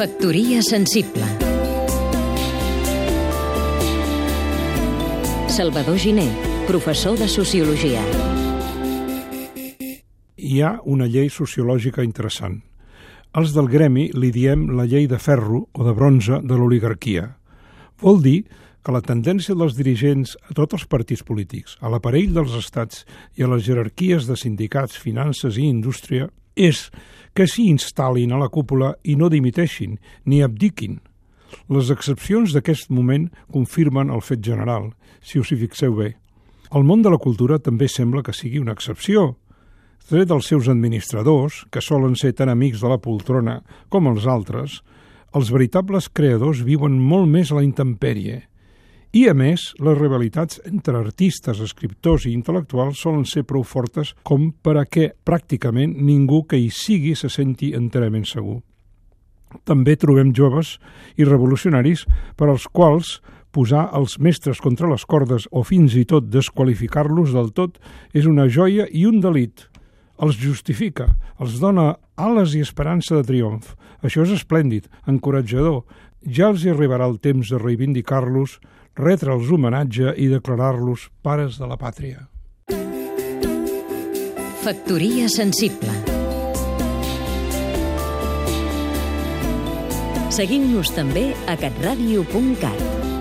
Factoria sensible Salvador Giné, professor de Sociologia Hi ha una llei sociològica interessant. Els del gremi li diem la llei de ferro o de bronze de l'oligarquia. Vol dir que la tendència dels dirigents a tots els partits polítics, a l'aparell dels estats i a les jerarquies de sindicats, finances i indústria és que s'hi instal·lin a la cúpula i no dimiteixin ni abdiquin. Les excepcions d'aquest moment confirmen el fet general, si us hi fixeu bé. El món de la cultura també sembla que sigui una excepció. Tret dels seus administradors, que solen ser tan amics de la poltrona com els altres, els veritables creadors viuen molt més a la intempèrie. I, a més, les rivalitats entre artistes, escriptors i intel·lectuals solen ser prou fortes com per a que pràcticament ningú que hi sigui se senti enterament segur. També trobem joves i revolucionaris per als quals posar els mestres contra les cordes o fins i tot desqualificar-los del tot és una joia i un delit. Els justifica, els dona ales i esperança de triomf. Això és esplèndid, encoratjador. Ja els arribarà el temps de reivindicar-los, retre'ls homenatge i declarar-los pares de la pàtria. Factoria sensible Seguim-nos també a catradio.cat